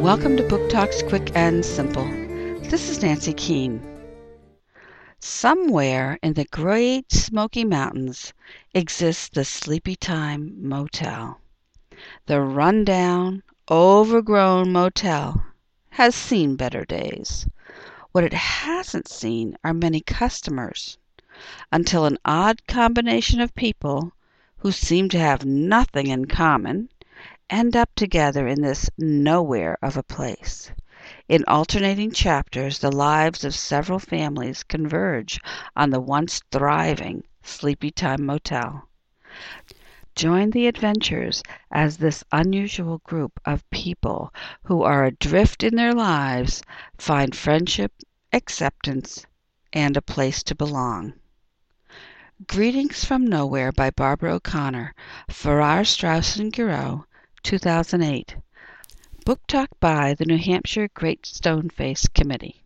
Welcome to Book Talks Quick and Simple. This is Nancy Keane. Somewhere in the Great Smoky Mountains exists the Sleepy Time Motel. The run-down, overgrown motel has seen better days. What it hasn't seen are many customers, until an odd combination of people, who seem to have nothing in common, end up together in this nowhere of a place. In alternating chapters the lives of several families converge on the once thriving Sleepy Time Motel. Join the adventures as this unusual group of people who are adrift in their lives find friendship, acceptance, and a place to belong. Greetings from Nowhere by Barbara O'Connor, Farrar, Straus and Giroux, 2008. Book Talk by the New Hampshire Great Stone Face Committee.